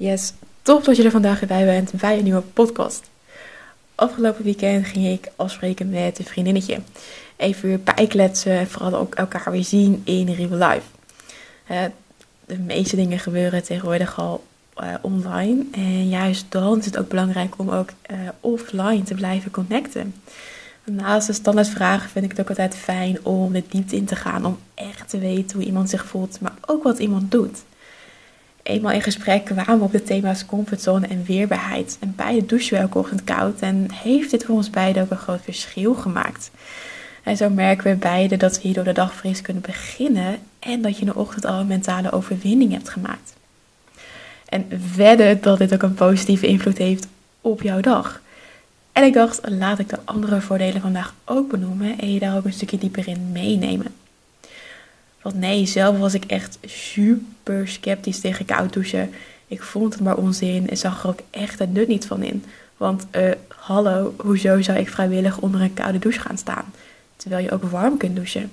Yes, tof dat je er vandaag bij bent bij een nieuwe podcast. Afgelopen weekend ging ik afspreken met een vriendinnetje. Even weer bijkletsen en vooral ook elkaar weer zien in real life. De meeste dingen gebeuren tegenwoordig al uh, online. En juist dan is het ook belangrijk om ook uh, offline te blijven connecten. Naast de standaardvragen vind ik het ook altijd fijn om de diepte in te gaan. Om echt te weten hoe iemand zich voelt, maar ook wat iemand doet eenmaal in gesprek kwamen op de thema's comfortzone en weerbaarheid. En beide douchen we elke ochtend koud en heeft dit voor ons beiden ook een groot verschil gemaakt. En zo merken we beide dat we hier door de dag fris kunnen beginnen en dat je in de ochtend al een mentale overwinning hebt gemaakt. En wedden dat dit ook een positieve invloed heeft op jouw dag. En ik dacht, laat ik de andere voordelen vandaag ook benoemen en je daar ook een stukje dieper in meenemen. Want nee, zelf was ik echt super sceptisch tegen koud douchen. Ik vond het maar onzin en zag er ook echt het nut niet van in. Want uh, hallo, hoezo zou ik vrijwillig onder een koude douche gaan staan? Terwijl je ook warm kunt douchen.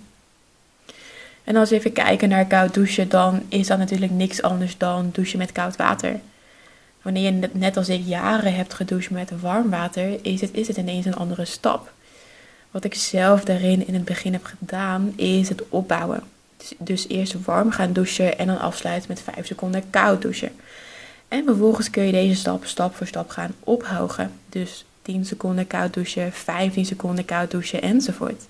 En als we even kijken naar koud douchen, dan is dat natuurlijk niks anders dan douchen met koud water. Wanneer je net als ik jaren hebt gedoucht met warm water, is het, is het ineens een andere stap. Wat ik zelf daarin in het begin heb gedaan, is het opbouwen. Dus eerst warm gaan douchen en dan afsluiten met 5 seconden koud douchen. En vervolgens kun je deze stap stap voor stap gaan ophogen. Dus 10 seconden koud douchen, 15 seconden koud douchen enzovoort.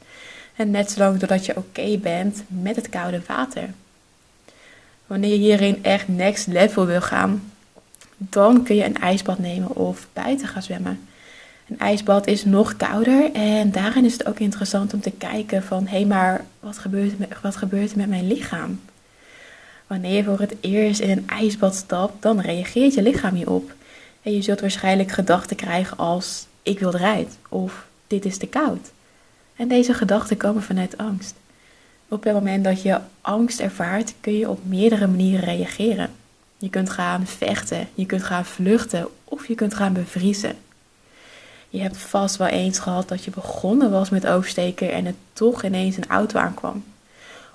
En net zolang totdat je oké bent met het koude water. Wanneer je hierin echt next level wil gaan, dan kun je een ijsbad nemen of buiten gaan zwemmen. Een ijsbad is nog kouder en daarin is het ook interessant om te kijken van hé, hey, maar wat gebeurt, met, wat gebeurt er met mijn lichaam? Wanneer je voor het eerst in een ijsbad stapt, dan reageert je lichaam hierop. En je zult waarschijnlijk gedachten krijgen als ik wil eruit of dit is te koud. En deze gedachten komen vanuit angst. Op het moment dat je angst ervaart, kun je op meerdere manieren reageren. Je kunt gaan vechten, je kunt gaan vluchten of je kunt gaan bevriezen. Je hebt vast wel eens gehad dat je begonnen was met oversteken en het toch ineens een auto aankwam.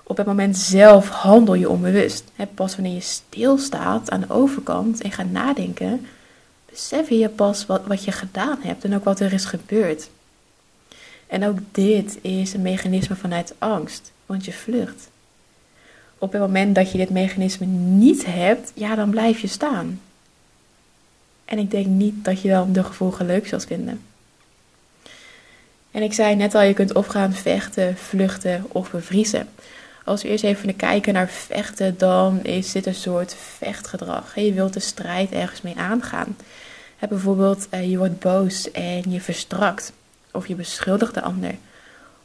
Op het moment zelf handel je onbewust. Pas wanneer je stilstaat aan de overkant en gaat nadenken, besef je pas wat, wat je gedaan hebt en ook wat er is gebeurd. En ook dit is een mechanisme vanuit angst, want je vlucht. Op het moment dat je dit mechanisme niet hebt, ja, dan blijf je staan. En ik denk niet dat je dan de gevolgen leuk zult vinden. En ik zei net al, je kunt of gaan vechten, vluchten of bevriezen. Als we eerst even kijken naar vechten, dan is dit een soort vechtgedrag. Je wilt de strijd ergens mee aangaan. Bijvoorbeeld, eh, je wordt boos en je verstrakt. Of je beschuldigt de ander.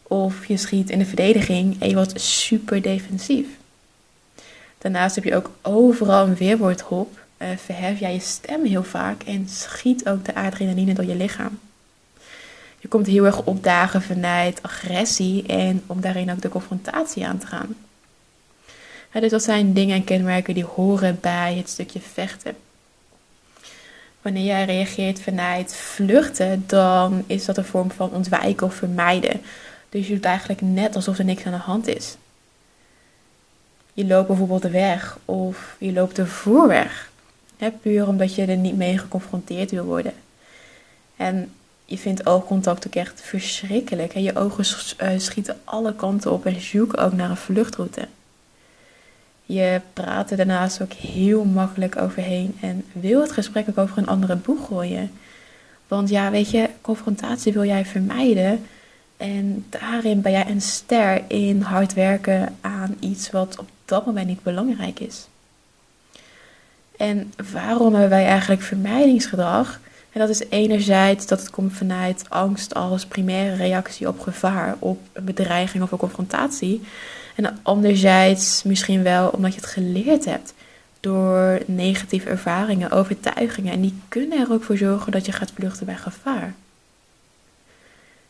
Of je schiet in de verdediging en je wordt super defensief. Daarnaast heb je ook overal een weerwoordhop. Uh, verhef jij je stem heel vaak en schiet ook de adrenaline door je lichaam. Je komt heel erg opdagen vanuit agressie en om daarin ook de confrontatie aan te gaan. dus dat zijn dingen en kenmerken die horen bij het stukje vechten. Wanneer jij reageert vanuit vluchten, dan is dat een vorm van ontwijken of vermijden. Dus je doet eigenlijk net alsof er niks aan de hand is. Je loopt bijvoorbeeld de weg of je loopt de voerweg. puur omdat je er niet mee geconfronteerd wil worden. En je vindt oogcontact ook echt verschrikkelijk. En je ogen eh, schieten alle kanten op en zoeken ook naar een vluchtroute. Je praat er daarnaast ook heel makkelijk overheen en wil het gesprek ook over een andere boeg gooien. Want ja, weet je, confrontatie wil jij vermijden. En daarin ben jij een ster in hard werken aan iets wat op dat moment niet belangrijk is. En waarom hebben wij eigenlijk vermijdingsgedrag? En dat is enerzijds dat het komt vanuit angst als primaire reactie op gevaar, op een bedreiging of een confrontatie. En anderzijds misschien wel omdat je het geleerd hebt door negatieve ervaringen, overtuigingen. En die kunnen er ook voor zorgen dat je gaat vluchten bij gevaar.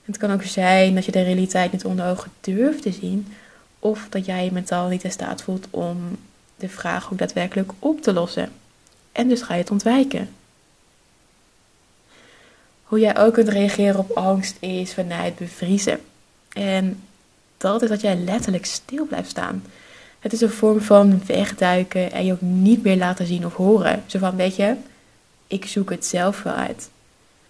Het kan ook zijn dat je de realiteit niet onder ogen durft te zien, of dat jij je mentaal niet in staat voelt om de vraag ook daadwerkelijk op te lossen. En dus ga je het ontwijken. Hoe jij ook kunt reageren op angst is vanuit bevriezen. En dat is dat jij letterlijk stil blijft staan. Het is een vorm van wegduiken en je ook niet meer laten zien of horen. Zo van, weet je, ik zoek het zelf wel uit.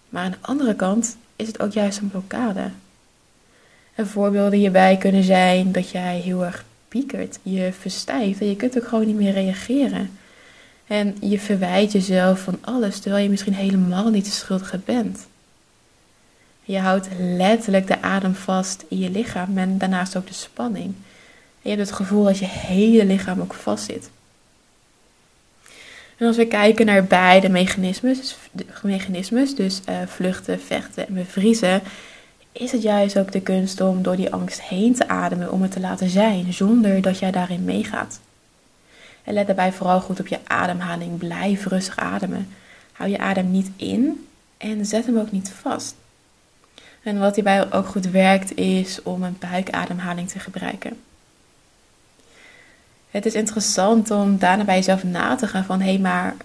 Maar aan de andere kant is het ook juist een blokkade. En voorbeelden hierbij kunnen zijn dat jij heel erg piekert, je verstijft en je kunt ook gewoon niet meer reageren. En je verwijt jezelf van alles terwijl je misschien helemaal niet de schuldige bent. Je houdt letterlijk de adem vast in je lichaam en daarnaast ook de spanning. Je hebt het gevoel dat je hele lichaam ook vast zit. En als we kijken naar beide mechanismes, mechanismes dus uh, vluchten, vechten en bevriezen, is het juist ook de kunst om door die angst heen te ademen, om het te laten zijn, zonder dat jij daarin meegaat. En let daarbij vooral goed op je ademhaling. Blijf rustig ademen. Hou je adem niet in en zet hem ook niet vast. En wat hierbij ook goed werkt, is om een buikademhaling te gebruiken. Het is interessant om daarna bij jezelf na te gaan van hé, hey, maar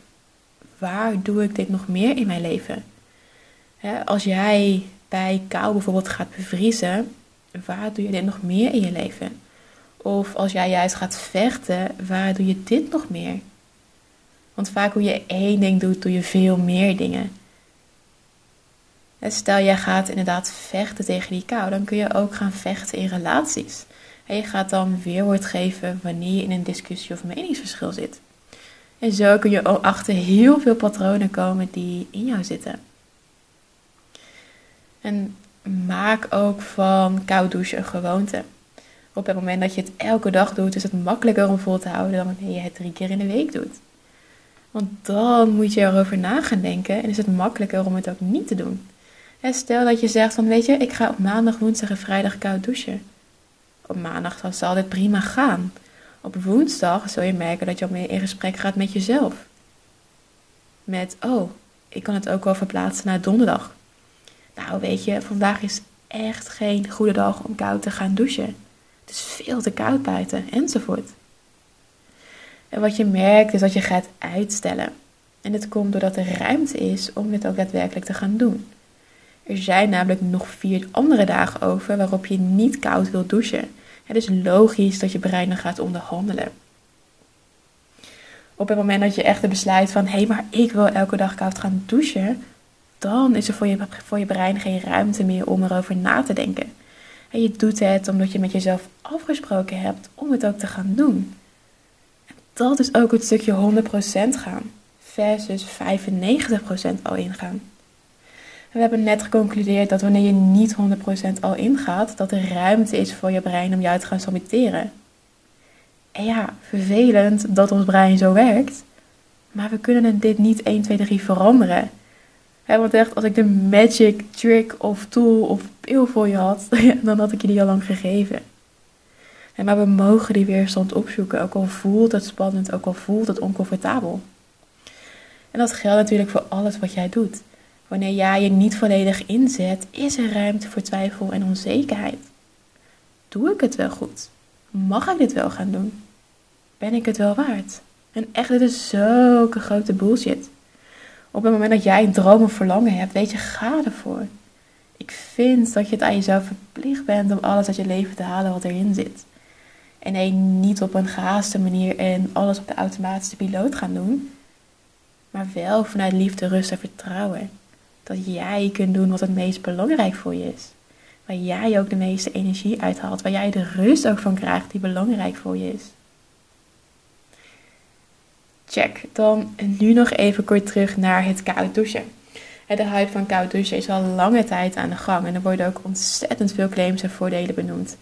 waar doe ik dit nog meer in mijn leven? als jij bij kou bijvoorbeeld gaat bevriezen, waar doe je dit nog meer in je leven? Of als jij juist gaat vechten, waar doe je dit nog meer? Want vaak hoe je één ding doet, doe je veel meer dingen. stel jij gaat inderdaad vechten tegen die kou, dan kun je ook gaan vechten in relaties. En je gaat dan weerwoord geven wanneer je in een discussie of meningsverschil zit. En zo kun je achter heel veel patronen komen die in jou zitten. En maak ook van koud douchen een gewoonte. Op het moment dat je het elke dag doet, is het makkelijker om vol te houden dan wanneer je het drie keer in de week doet. Want dan moet je erover na gaan denken en is het makkelijker om het ook niet te doen. stel dat je zegt van weet je, ik ga op maandag, woensdag en vrijdag koud douchen. Op maandag zal dit prima gaan. Op woensdag zul je merken dat je al meer in gesprek gaat met jezelf. Met, oh, ik kan het ook wel verplaatsen naar donderdag. Nou, weet je, vandaag is echt geen goede dag om koud te gaan douchen. Het is veel te koud buiten, enzovoort. En wat je merkt is dat je gaat uitstellen. En dit komt doordat er ruimte is om dit ook daadwerkelijk te gaan doen. Er zijn namelijk nog vier andere dagen over waarop je niet koud wilt douchen. Het is logisch dat je brein dan gaat onderhandelen. Op het moment dat je echt besluit van hé, hey, maar ik wil elke dag koud gaan douchen, dan is er voor je, voor je brein geen ruimte meer om erover na te denken. En je doet het omdat je met jezelf afgesproken hebt om het ook te gaan doen. En dat is ook het stukje 100% gaan versus 95% al ingaan. we hebben net geconcludeerd dat wanneer je niet 100% al ingaat, dat er ruimte is voor je brein om jou te gaan saboteren. En ja, vervelend dat ons brein zo werkt, maar we kunnen dit niet 1, 2, 3 veranderen. He, want echt, als ik de magic trick of tool of pil voor je had, dan had ik je die al lang gegeven. En maar we mogen die weerstand opzoeken, ook al voelt het spannend, ook al voelt het oncomfortabel. En dat geldt natuurlijk voor alles wat jij doet. Wanneer jij je niet volledig inzet, is er ruimte voor twijfel en onzekerheid. Doe ik het wel goed? Mag ik dit wel gaan doen? Ben ik het wel waard? En echt, dit is zulke grote bullshit. Op het moment dat jij een droom of verlangen hebt, weet je, ga ervoor. Ik vind dat je het aan jezelf verplicht bent om alles uit je leven te halen wat erin zit. En nee, niet op een gehaaste manier en alles op de automatische piloot gaan doen. Maar wel vanuit liefde, rust en vertrouwen. Dat jij kunt doen wat het meest belangrijk voor je is. Waar jij ook de meeste energie uithaalt. Waar jij de rust ook van krijgt die belangrijk voor je is. Check. Dan nu nog even kort terug naar het koud douchen. De hype van koud douchen is al lange tijd aan de gang en er worden ook ontzettend veel claims en voordelen benoemd.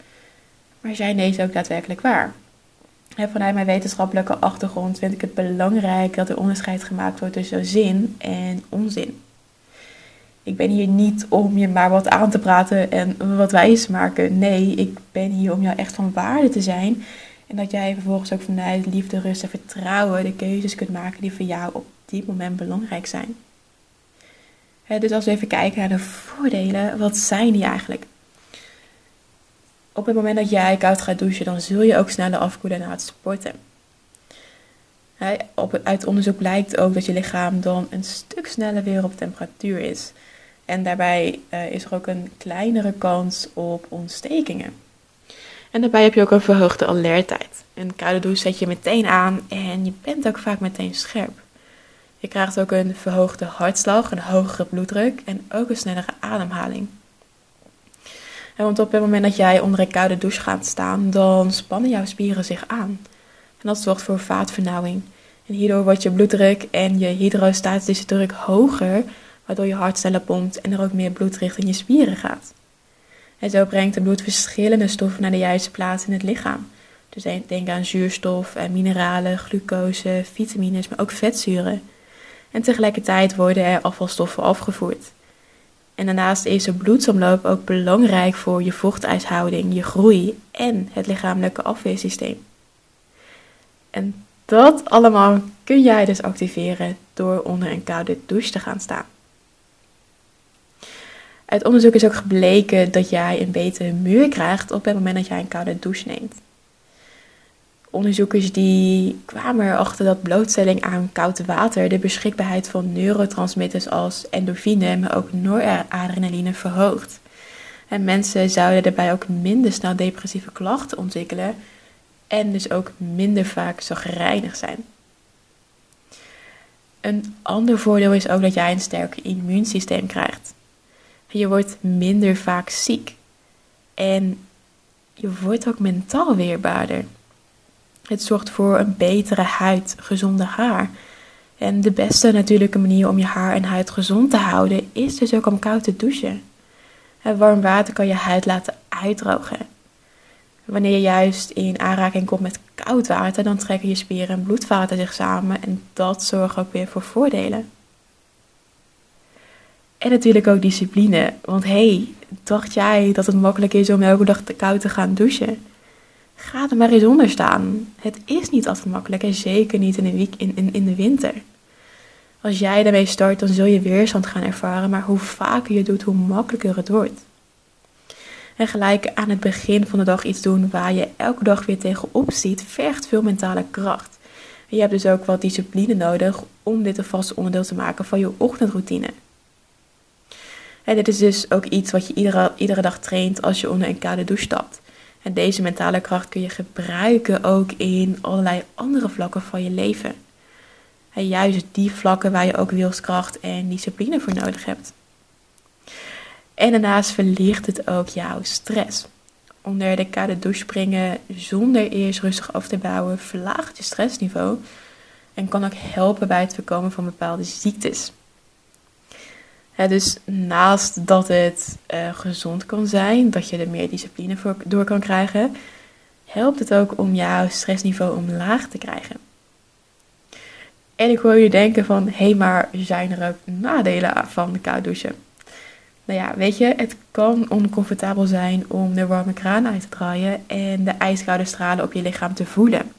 Maar zijn deze ook daadwerkelijk waar? Vanuit mijn wetenschappelijke achtergrond vind ik het belangrijk dat er onderscheid gemaakt wordt tussen zin en onzin. Ik ben hier niet om je maar wat aan te praten en wat wijs te maken. Nee, ik ben hier om jou echt van waarde te zijn en dat jij vervolgens ook vanuit liefde, rust en vertrouwen de keuzes kunt maken die voor jou op dit moment belangrijk zijn. dus als we even kijken naar de voordelen, wat zijn die eigenlijk? Op het moment dat jij koud gaat douchen, dan zul je ook sneller afkoelen na het sporten. op, uit onderzoek blijkt ook dat je lichaam dan een stuk sneller weer op temperatuur is. En daarbij uh, is er ook een kleinere kans op ontstekingen. En daarbij heb je ook een verhoogde alertheid. Een koude douche zet je meteen aan en je bent ook vaak meteen scherp. Je krijgt ook een verhoogde hartslag, een hogere bloeddruk en ook een snellere ademhaling. En want op het moment dat jij onder een koude douche gaat staan, dan spannen jouw spieren zich aan. En dat zorgt voor vaatvernauwing. En hierdoor wordt je bloeddruk en je hydrostatische druk hoger, waardoor je hart sneller pompt en er ook meer bloed richting je spieren gaat. En zo brengt het bloed verschillende stoffen naar de juiste plaats in het lichaam. Dus denk aan zuurstof, mineralen, glucose, vitamines, maar ook vetzuren. En tegelijkertijd worden er afvalstoffen afgevoerd. En daarnaast is de bloedsomloop ook belangrijk voor je vochtijshouding, je groei en het lichamelijke afweersysteem. En dat allemaal kun jij dus activeren door onder een koude douche te gaan staan. Uit onderzoek is ook gebleken dat jij een betere humeur krijgt op het moment dat jij een koude douche neemt. Onderzoekers die kwamen erachter dat blootstelling aan koud water de beschikbaarheid van neurotransmitters als endorfine, maar ook noradrenaline verhoogt. En mensen zouden daarbij ook minder snel depressieve klachten ontwikkelen en dus ook minder vaak zagrijnig zijn. Een ander voordeel is ook dat jij een sterker immuunsysteem krijgt. Je wordt minder vaak ziek en je wordt ook mentaal weerbaarder. Het zorgt voor een betere huid, gezonde haar. En de beste natuurlijke manier om je haar en huid gezond te houden is dus ook om koud te douchen. warm water kan je huid laten uitdrogen. Wanneer je juist in aanraking komt met koud water, dan trekken je spieren en bloedvaten zich samen en dat zorgt ook weer voor voordelen. En natuurlijk ook discipline, want hey, dacht jij dat het makkelijk is om elke dag koud te gaan douchen? Ga er maar eens onder staan. Het is niet altijd makkelijk en zeker niet in de, week, in, in, in de winter. Als jij daarmee start, dan zul je weerstand gaan ervaren, maar hoe vaker je doet, hoe makkelijker het wordt. En gelijk aan het begin van de dag iets doen waar je elke dag weer tegenop ziet, vergt veel mentale kracht. Je hebt dus ook wat discipline nodig om dit een vast onderdeel te maken van je ochtendroutine. En dit is dus ook iets wat je iedere, iedere dag traint als je onder een koude douche stapt. En deze mentale kracht kun je gebruiken ook in allerlei andere vlakken van je leven. En juist die vlakken waar je ook wilskracht en discipline voor nodig hebt. En daarnaast verlicht het ook jouw stress. Onder de koude douche springen zonder eerst rustig af te bouwen verlaagt je stressniveau en kan ook helpen bij het voorkomen van bepaalde ziektes dus naast dat het uh, gezond kan zijn, dat je er meer discipline voor door kan krijgen, helpt het ook om jouw stressniveau omlaag te krijgen. En ik hoor je denken van, hé, hey, maar zijn er ook nadelen van koud douchen? Nou ja, weet je, het kan oncomfortabel zijn om de warme kraan uit te draaien en de ijskoude stralen op je lichaam te voelen.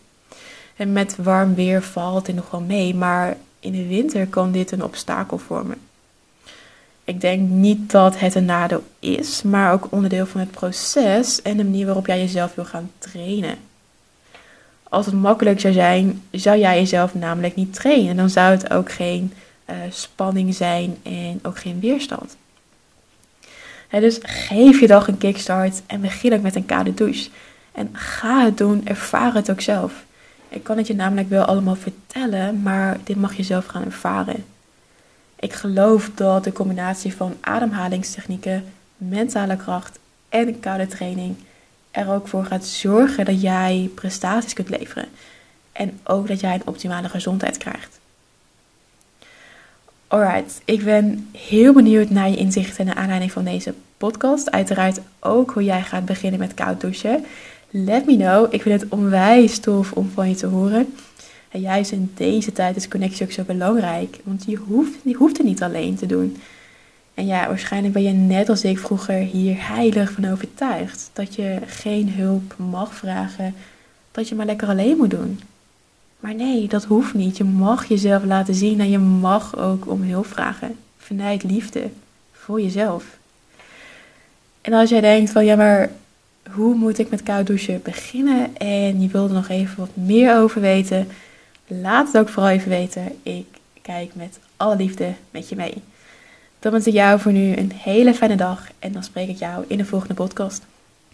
En met warm weer valt het nog wel mee, maar in de winter kan dit een obstakel vormen. Ik denk niet dat het een nadeel is, maar ook onderdeel van het proces en de manier waarop jij jezelf wil gaan trainen. Als het makkelijk zou zijn, zou jij jezelf namelijk niet trainen. Dan zou het ook geen uh, spanning zijn en ook geen weerstand. dus geef je dag een kickstart en begin ook met een koude douche. En ga het doen, ervaar het ook zelf. Ik kan het je namelijk wel allemaal vertellen, maar dit mag je zelf gaan ervaren. Ik geloof dat de combinatie van ademhalingstechnieken, mentale kracht en koude training er ook voor gaat zorgen dat jij prestaties kunt leveren. En ook dat jij een optimale gezondheid krijgt. Alright, ik ben heel benieuwd naar je inzichten naar aanleiding van deze podcast. Uiteraard ook hoe jij gaat beginnen met koud douchen. Let me know. Ik vind het onwijs tof om van je te horen. En juist in deze tijd is connectie ook zo belangrijk. Want je hoeft, je hoeft het niet alleen te doen. En ja, waarschijnlijk ben je net als ik vroeger hier heilig van overtuigd. Dat je geen hulp mag vragen. Dat je maar lekker alleen moet doen. Maar nee, dat hoeft niet. Je mag jezelf laten zien en je mag ook om hulp vragen. Vanuit liefde. Voor jezelf. En als jij denkt van ja, maar hoe moet ik met koud douchen beginnen? En je wilt er nog even wat meer over weten Laat het ook vooral even weten. Ik kijk met alle liefde met je mee. Dan wens ik jou voor nu een hele fijne dag en dan spreek ik jou in de volgende podcast.